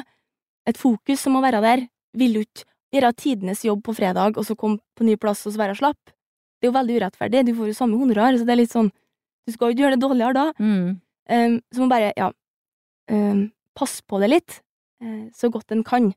et fokus som må være der. Vil jo ikke gjøre tidenes jobb på fredag, og så komme på ny plass og så være slapp? Det er jo veldig urettferdig. Du får jo samme honorar, så det er litt sånn Du skal jo ikke gjøre det dårligere da. Mm. Um, så må bare, ja, um, passe på det litt, uh, så godt en kan.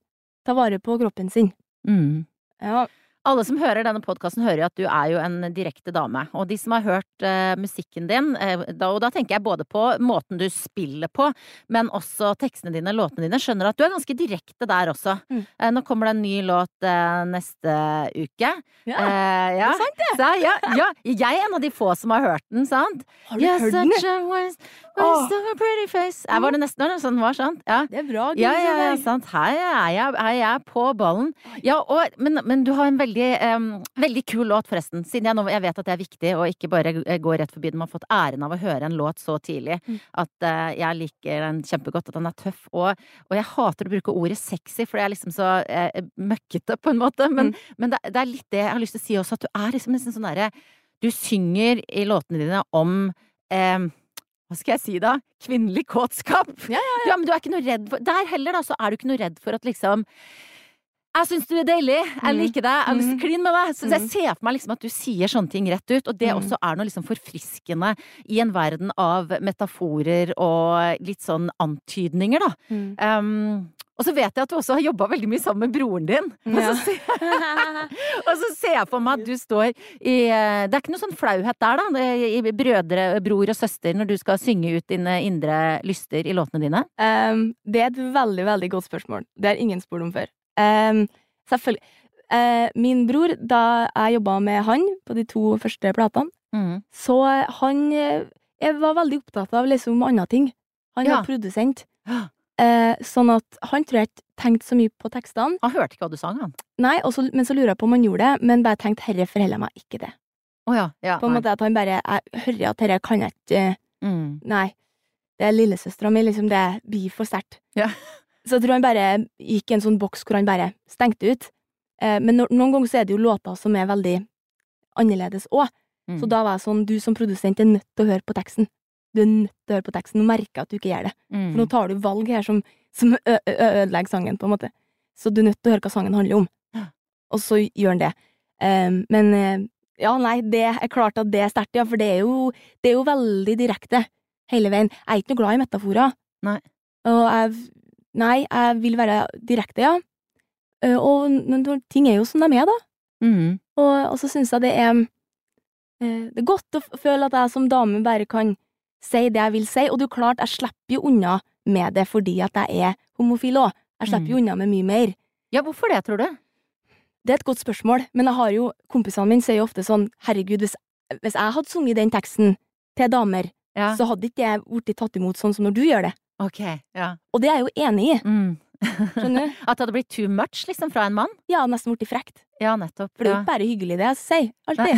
Ta vare på kroppen sin. Mm. Ja, Alle som hører denne podkasten, hører jo at du er jo en direkte dame. Og de som har hørt uh, musikken din, uh, da, og da tenker jeg både på måten du spiller på, men også tekstene dine, låtene dine, skjønner at du er ganske direkte der også. Mm. Uh, nå kommer det en ny låt neste uke. ja. Ja. Det er sant, det! Så, ja, ja. Jeg er en av de få som har hørt den, sant? Har du yes, hørt den? pretty face. Jeg var det nesten sånn var, sant? Ja. Det er bra, Ja, ja, ja, sant. Her er jeg, er jeg på ballen. Ja, og, men, men du har en veldig, em, veldig kul låt, forresten. Siden jeg, nå, jeg vet at det er viktig, å ikke bare eh, gå rett forbi den. Man har fått æren av å høre en låt så tidlig. Mm. At uh, jeg liker den kjempegodt. At den er tøff. Og, og jeg hater å bruke ordet sexy, for det er liksom så uh, møkkete, på en måte. Men, Mm. men det, det er litt det jeg har lyst til å si også, at du er liksom nesten sånn derre Du synger i låtene dine om em, hva skal jeg si da? Kvinnelig kåtskap. Ja, ja, Ja, ja, men du er ikke noe redd for Der heller, da, så er du ikke noe redd for at liksom jeg syns du er deilig, jeg Mhm. liker deg, jeg har lyst til å kline med deg. Så jeg Mhm. ser for meg liksom at du sier sånne ting rett ut, og det også er noe liksom forfriskende i en verden av metaforer og litt sånn antydninger, da. Mm. Um, og så vet jeg at du også har jobba veldig mye sammen med broren din. (laughs) Og så ser, (laughs) og så ser jeg for meg at du står i eh, Det er ikke noe sånn flauhet der, da, i brødre, bror og søster, når du skal synge ut dine indre lyster i låtene dine? Um, det er et veldig, veldig godt spørsmål. Det har ingen spurt om før. Um, selvfølgelig. Uh, min bror, da jeg jobba med han på de to første platene, Mm. så han eh, jeg var veldig opptatt av liksom andre ting. Han Ja. var produsent. (gasps) Eh, sånn at han tror jeg ikke tenkte så mye på tekstene. Han hørte ikke hva du sang, han. Nei, også, men så lurer jeg på om han gjorde det, men bare tenkte herre forholder meg ikke det. Oh, ja. ja På en nei. måte at han bare Jeg hører at herre kan jeg ikke Mm. Nei. Det er lillesøstera mi, liksom. Det blir for sterkt. Ja. Så jeg tror han bare gikk i en sånn boks hvor han bare stengte ut. Eh, men noen ganger så er det jo låter som er veldig annerledes òg. Mm. Så da var jeg sånn, du som produsent er nødt til å høre på teksten. Du er nødt til å høre på teksten. Nå merker jeg at du ikke gjør det. mm. For nå tar du valg her som, som ødelegger sangen, på en måte. Så du er nødt til å høre hva sangen handler om. Og så gjør han det. Um, men eh, ja, nei, det er klart at det er sterkt, ja, for det er jo, det er jo veldig direkte hele veien. Jeg er ikke noe glad i metaforer. Nei. Og jeg Nei, jeg vil være direkte, ja. Eh, og men ting er jo som de er, da. Mm. Og, og så syns jeg det er eh, Det er godt å føle at jeg som dame bare kan si det jeg vil si, og det er jo klart, jeg slipper jo unna med det fordi at jeg er homofil òg. Jeg slipper jo unna med mye mer. Ja, hvorfor det, tror du? Det er et godt spørsmål, men jeg har jo kompisene mine sier jo ofte sånn herregud, hvis, hvis jeg hadde sunget den teksten til damer, Ja. så hadde ikke jeg blitt tatt imot sånn som når du gjør det. Ok, ja. Og det er jeg jo enig i, Mm. skjønner du? (laughs) At det hadde blitt too much, liksom, fra en mann? Ja, nesten blitt frekt. Ja, nettopp. For det er jo bare hyggelig det jeg sier, alltid.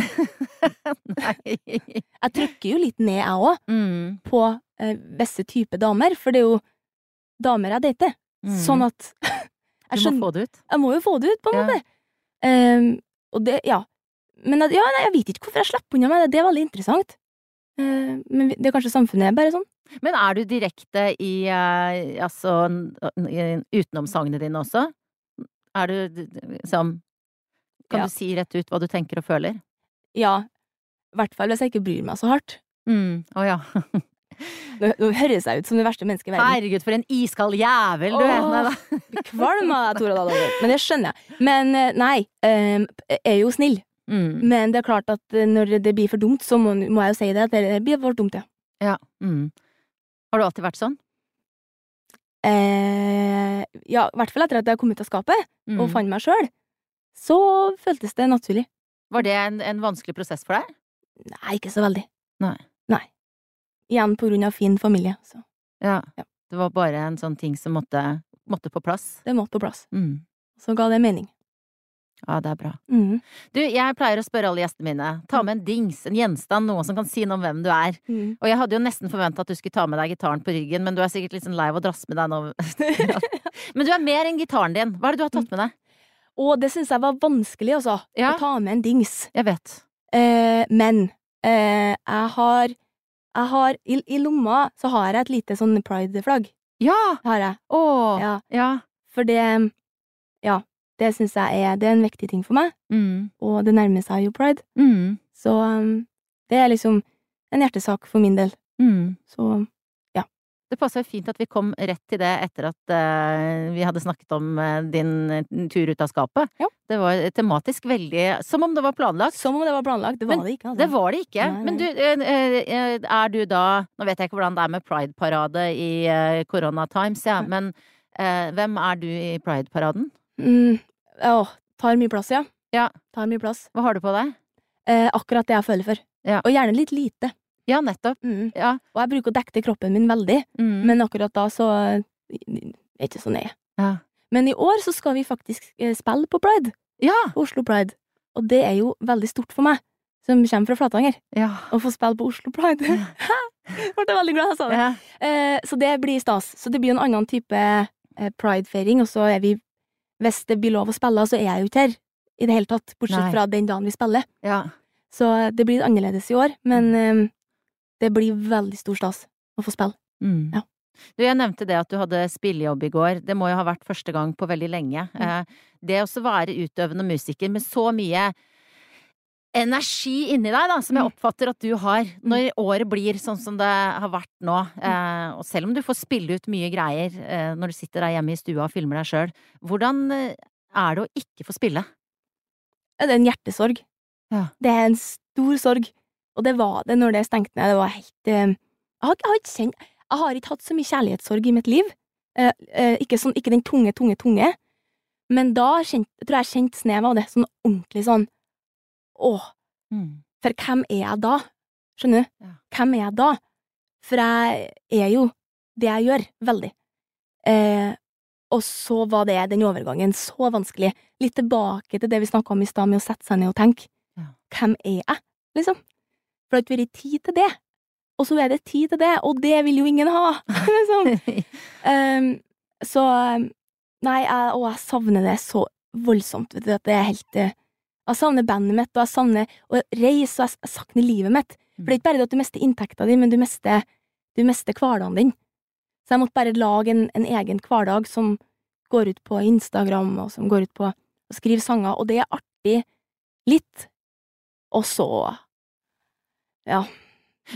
Nei. Jeg trykker jo litt ned, jeg òg. Mm. på eh, visse typer damer, for det er jo damer jeg dater. Mm. Sånn at (laughs) Du må få det ut. jeg må jo få det ut, på en Ja. måte. Ehm, og det, ja. Men ja, nei, jeg vet ikke hvorfor jeg slipper unna med det. Det er veldig interessant. Eh, men det er kanskje samfunnet er bare sånn. Men er du direkte i eh, altså utenom sangene dine også? Er du liksom Kan Ja. du si rett ut hva du tenker og føler? Ja. I hvert fall hvis jeg ikke bryr meg så hardt. Mm. Å ja. Nå, nå høres jeg ut som det verste mennesket i verden. Herregud, for en iskald jævel du er! Nei da. Kvalm av deg, Tora Dahl. Men det skjønner jeg. Men eh, nei, jeg er jo snill. Mm. Men det er klart at eh, når det blir for dumt, så må, må jeg jo si det. At det blir for dumt, ja. Ja. Mm. Har du alltid vært sånn? Eh, ja, i hvert fall etter at jeg kom ut av skapet Mm. og fant meg sjøl. Så føltes det naturlig. Var det en, en vanskelig prosess for deg? Nei, ikke så veldig. Nei. Nei. Igjen på grunn av fin familie. Så Ja. Ja. Det var bare en sånn ting som måtte, måtte på plass? det måtte på plass. Mm. Så ga det mening. Ja, det er bra. Mm. Du, jeg pleier å spørre alle gjestene mine. Ta med en dings, en gjenstand, noe som kan si noe om hvem du er. Mm. Og jeg hadde jo nesten forventa at du skulle ta med deg gitaren på ryggen, men du er sikkert litt sånn lei av å drasse med deg nå. (laughs) men du er mer enn gitaren din. Hva er det du har tatt med deg? Og det syns jeg var vanskelig, altså. Ja. Å ta med en dings. Jeg vet. Eh, men eh, jeg har Jeg har i, I lomma så har jeg et lite sånn pride-flagg. Ja! Har jeg. Åh, Ja. Ja. For det Ja. Det syns jeg er Det er en viktig ting for meg. Mm. Og det nærmer seg jo pride. Mm. Så um, det er liksom en hjertesak for min del. Mm. Så Det passer fint at vi kom rett til det etter at uh, vi hadde snakket om uh, din eh, tur ut av skapet. Ja. Det var tematisk veldig Som om det var planlagt. som om det var planlagt. Det var Men det ikke. Altså. Det var det ikke. Nei, Men du, nei. eh, er du da Nå vet jeg ikke hvordan det er med Pride-parade i Corona Times, ja, men hvem er du i Pride-paraden? Mm, Åh, tar mye plass, ja. Ja. Tar mye plass. Hva har du på deg? Eh, akkurat det jeg føler for. Ja. Og gjerne litt lite. Ja, nettopp. Mm. Ja. Og jeg bruker å dekke til kroppen min veldig, Mm. men akkurat da så er jeg ikke så nøye. ja. Men i år så skal vi faktisk eh, spille på Pride. Ja! Oslo Pride. Og det er jo veldig stort for meg, som kommer fra Flatanger, Ja. å få spille på Oslo Pride. (laughs) Ble veldig glad jeg sa det. ja. Eh, så det blir stas. Så det blir en annen type pridefeiring, pride-feiring, og så er vi Hvis det blir lov å spille, så er jeg jo ikke her i det hele tatt, bortsett Nei. fra den dagen vi spiller. ja. Så det blir annerledes i år, men eh, det blir veldig stor stas å få spille. Mm. Ja. Du, jeg nevnte det at du hadde spillejobb i går. Det må jo ha vært første gang på veldig lenge. Mm. Eh, det å være utøvende musiker med så mye energi inni deg, da, som jeg Mm. oppfatter at du har, når året blir sånn som det har vært nå, eh, og selv om du får spille ut mye greier eh, når du sitter der hjemme i stua og filmer deg sjøl, hvordan eh, er det å ikke få spille? Det er en hjertesorg. Ja. Det er en stor sorg. Og det var det når det stengte ned. Det var helt eh, jeg, har, jeg, har kjent, jeg har ikke hatt så mye kjærlighetssorg i mitt liv. Eh, eh, ikke, sånn, ikke den tunge, tunge, tunge. Men da kjent, jeg tror jeg kjente snev av det. Sånn ordentlig sånn Åh, Mm. for hvem er jeg da? Skjønner du? Ja. Hvem er jeg da? For jeg er jo det jeg gjør, veldig. Eh, og så var det den overgangen så vanskelig. Litt tilbake til det vi snakka om i stad, med å sette seg ned og tenke. Ja. Hvem er jeg, liksom? For det har ikke vært tid til det. Og så er det tid til det, og det vil jo ingen ha! (laughs) liksom. um, (laughs) så um, Nei, jeg, og jeg savner det så voldsomt, vet du, at det er helt eh, Jeg savner bandet mitt, og jeg savner å reise, og jeg, savner livet mitt. For det er ikke bare det at du mister inntekta di, men du mister, du mister hverdagen din. Så jeg måtte bare lage en, en egen hverdag som går ut på Instagram, og som går ut på å skrive sanger, og det er artig litt. Og så Ja.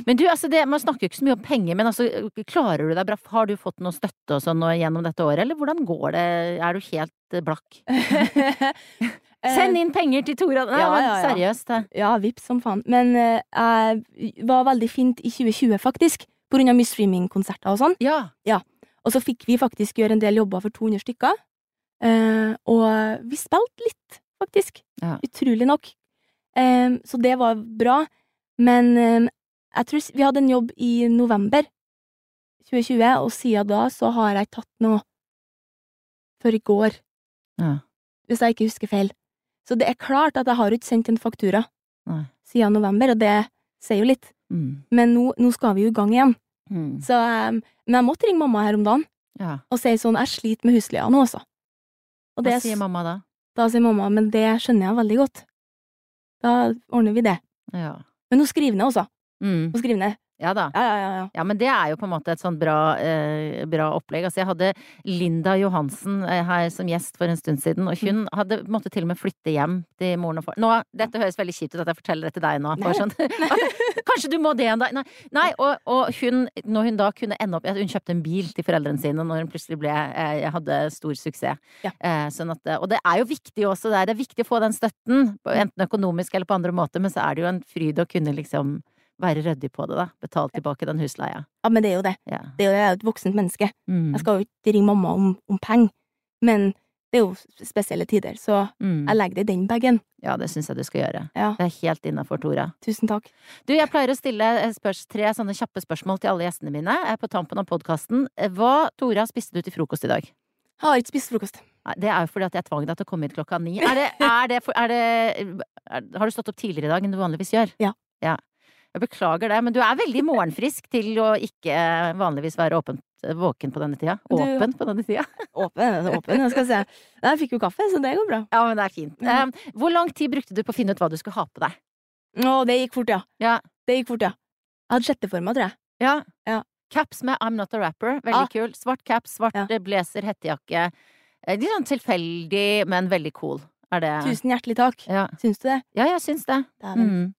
Men du, altså det, man snakker jo ikke så mye om penger, men altså, klarer du deg bra? Har du fått noe støtte og sånn gjennom dette året, eller hvordan går det? Er du helt eh, blakk? (laughs) Send inn penger til Tora! Nei, Ja, men ja, ja. seriøst. det. Ja, vips som faen. Men eh, jeg var veldig fint i 2020, faktisk, på grunn av mye streamingkonserter og sånn. Ja. Og så fikk vi faktisk gjøre en del jobber for 200 stykker. Eh, og vi spilte litt, faktisk. Ja. Utrolig nok. Eh, så det var bra. Men eh, jeg tror vi hadde en jobb i november 2020, og siden da så har jeg tatt noe for i går, Ja. hvis jeg ikke husker feil. Så det er klart at jeg har ikke sendt en faktura Nei. siden november, og det sier jo litt. Mm. Men nå, nå skal vi jo i gang igjen. Mm. Så, um, men jeg måtte ringe mamma her om dagen. Ja. og si sånn 'jeg sliter med husleia nå', altså. Og Hva det, sier mamma da? da sier mamma 'men det skjønner jeg veldig godt'. Da ordner vi det. Ja. Men hun skriver ned også. Mm. Hun skriver ned. Ja da. Ja, ja, ja. ja. Men det er jo på en måte et sånn bra, eh, bra opplegg. Altså, jeg hadde Linda Johansen eh, her som gjest for en stund siden, og hun hadde måtte til og med flytte hjem til moren og far. Nå, dette høres veldig kjipt ut at jeg forteller det til deg nå. Sånn. (laughs) Kanskje du må det en dag? Nei, nei og, og hun, når hun da kunne ende opp Hun kjøpte en bil til foreldrene sine når hun plutselig ble eh, hadde stor suksess. Eh, sånn at, og det er jo viktig også, det er, det er viktig å få den støtten, enten økonomisk eller på andre måter, men så er det jo en fryd å kunne liksom være ryddig på det, da. Betale tilbake den husleia. ja, men det er jo det. Ja. Det er jo jeg er et voksent menneske. Mm. Jeg skal jo ikke ringe mamma om, om penger, men det er jo spesielle tider, så Mm. jeg legger det i den bagen. Ja, det syns jeg du skal gjøre. Ja, Det er helt innafor, Tora. tusen takk. Du, jeg pleier å stille eh, spørs, tre sånne kjappe spørsmål til alle gjestene mine eh, på tampen av podkasten. Hva, Tora, spiste du til frokost i dag? Jeg har ikke spist frokost. Nei, Det er jo fordi at jeg tvang deg til å komme hit klokka ni. Er det, er det, er det Har du stått opp tidligere i dag enn du vanligvis gjør? Ja. ja. Jeg beklager det, men du er veldig morgenfrisk til å ikke vanligvis være åpent, våken på denne tida. Åpen på denne tida. (laughs) Åpen, åpen, jeg skal se. Jeg fikk jo kaffe, så det går bra. Ja, men det er fint. Eh, hvor lang tid brukte du på å finne ut hva du skulle ha på deg? Å, det gikk fort, ja. Ja. Det gikk fort, ja. Jeg hadde sjetteforma, tror jeg. Ja. Ja. Caps med I'm not a rapper. Veldig Ah. kul. Svart caps, svart Ja. blazer, hettejakke. Eh, Litt sånn tilfeldig, men veldig cool. Er det Tusen hjertelig takk. Ja, Syns du det? ja jeg syns det. det Mm.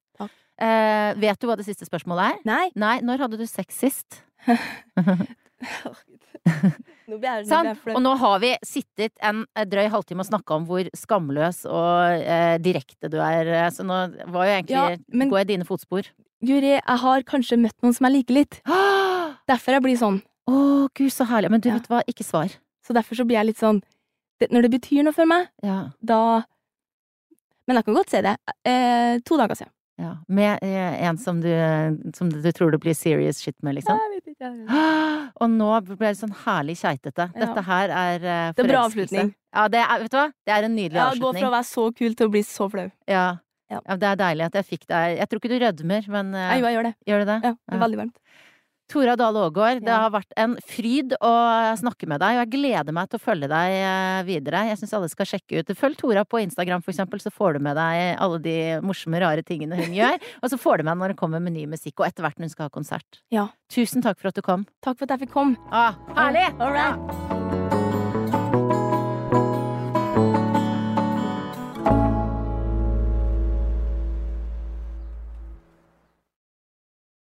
Eh, vet du hva det siste spørsmålet er? Nei. Nei, når hadde du sex sist? (laughs) Nå blir jeg, sånn. Og nå har vi sittet en eh, drøy halvtime og snakka om hvor skamløs og eh, direkte du er, eh, så nå var jo egentlig Ja, men- Går jeg dine fotspor? Guri, jeg har kanskje møtt noen som jeg liker litt. (gasps) Derfor jeg blir sånn. gud, så herlig. Men du, Ja. vet hva, ikke svar. Så derfor så blir jeg litt sånn det, Når det betyr noe for meg, Ja. da Men jeg kan godt si det. Eh, to dager siden. Ja. Med eh, en som du, som du tror du blir serious shit med, liksom? Jeg vet ikke, jeg vet. (gasps) Og nå ble det sånn herlig keitete. Ja. Her er forelskelse. Det er bra avslutning. Ja, det er, vet du hva? Det er en nydelig Ja, Gå fra å være så kul til å bli så flau. Ja. Ja. det er deilig at jeg fikk deg Jeg tror ikke du rødmer, men eh, jeg gjør det. gjør du det? Ja, det er veldig varmt. Tora Dahl Aagaard, det har vært en fryd å snakke med deg, og jeg gleder meg til å følge deg eh, videre. Jeg syns alle skal sjekke ut Følg Tora på Instagram, for eksempel, så får du med deg alle de morsomme, rare tingene hun gjør. (laughs) Og så får du med når hun kommer med ny musikk, og etter hvert når hun skal ha konsert. Ja. Tusen takk for at du kom. Takk for at jeg fikk komme. Ah, herlig! All right. Ja.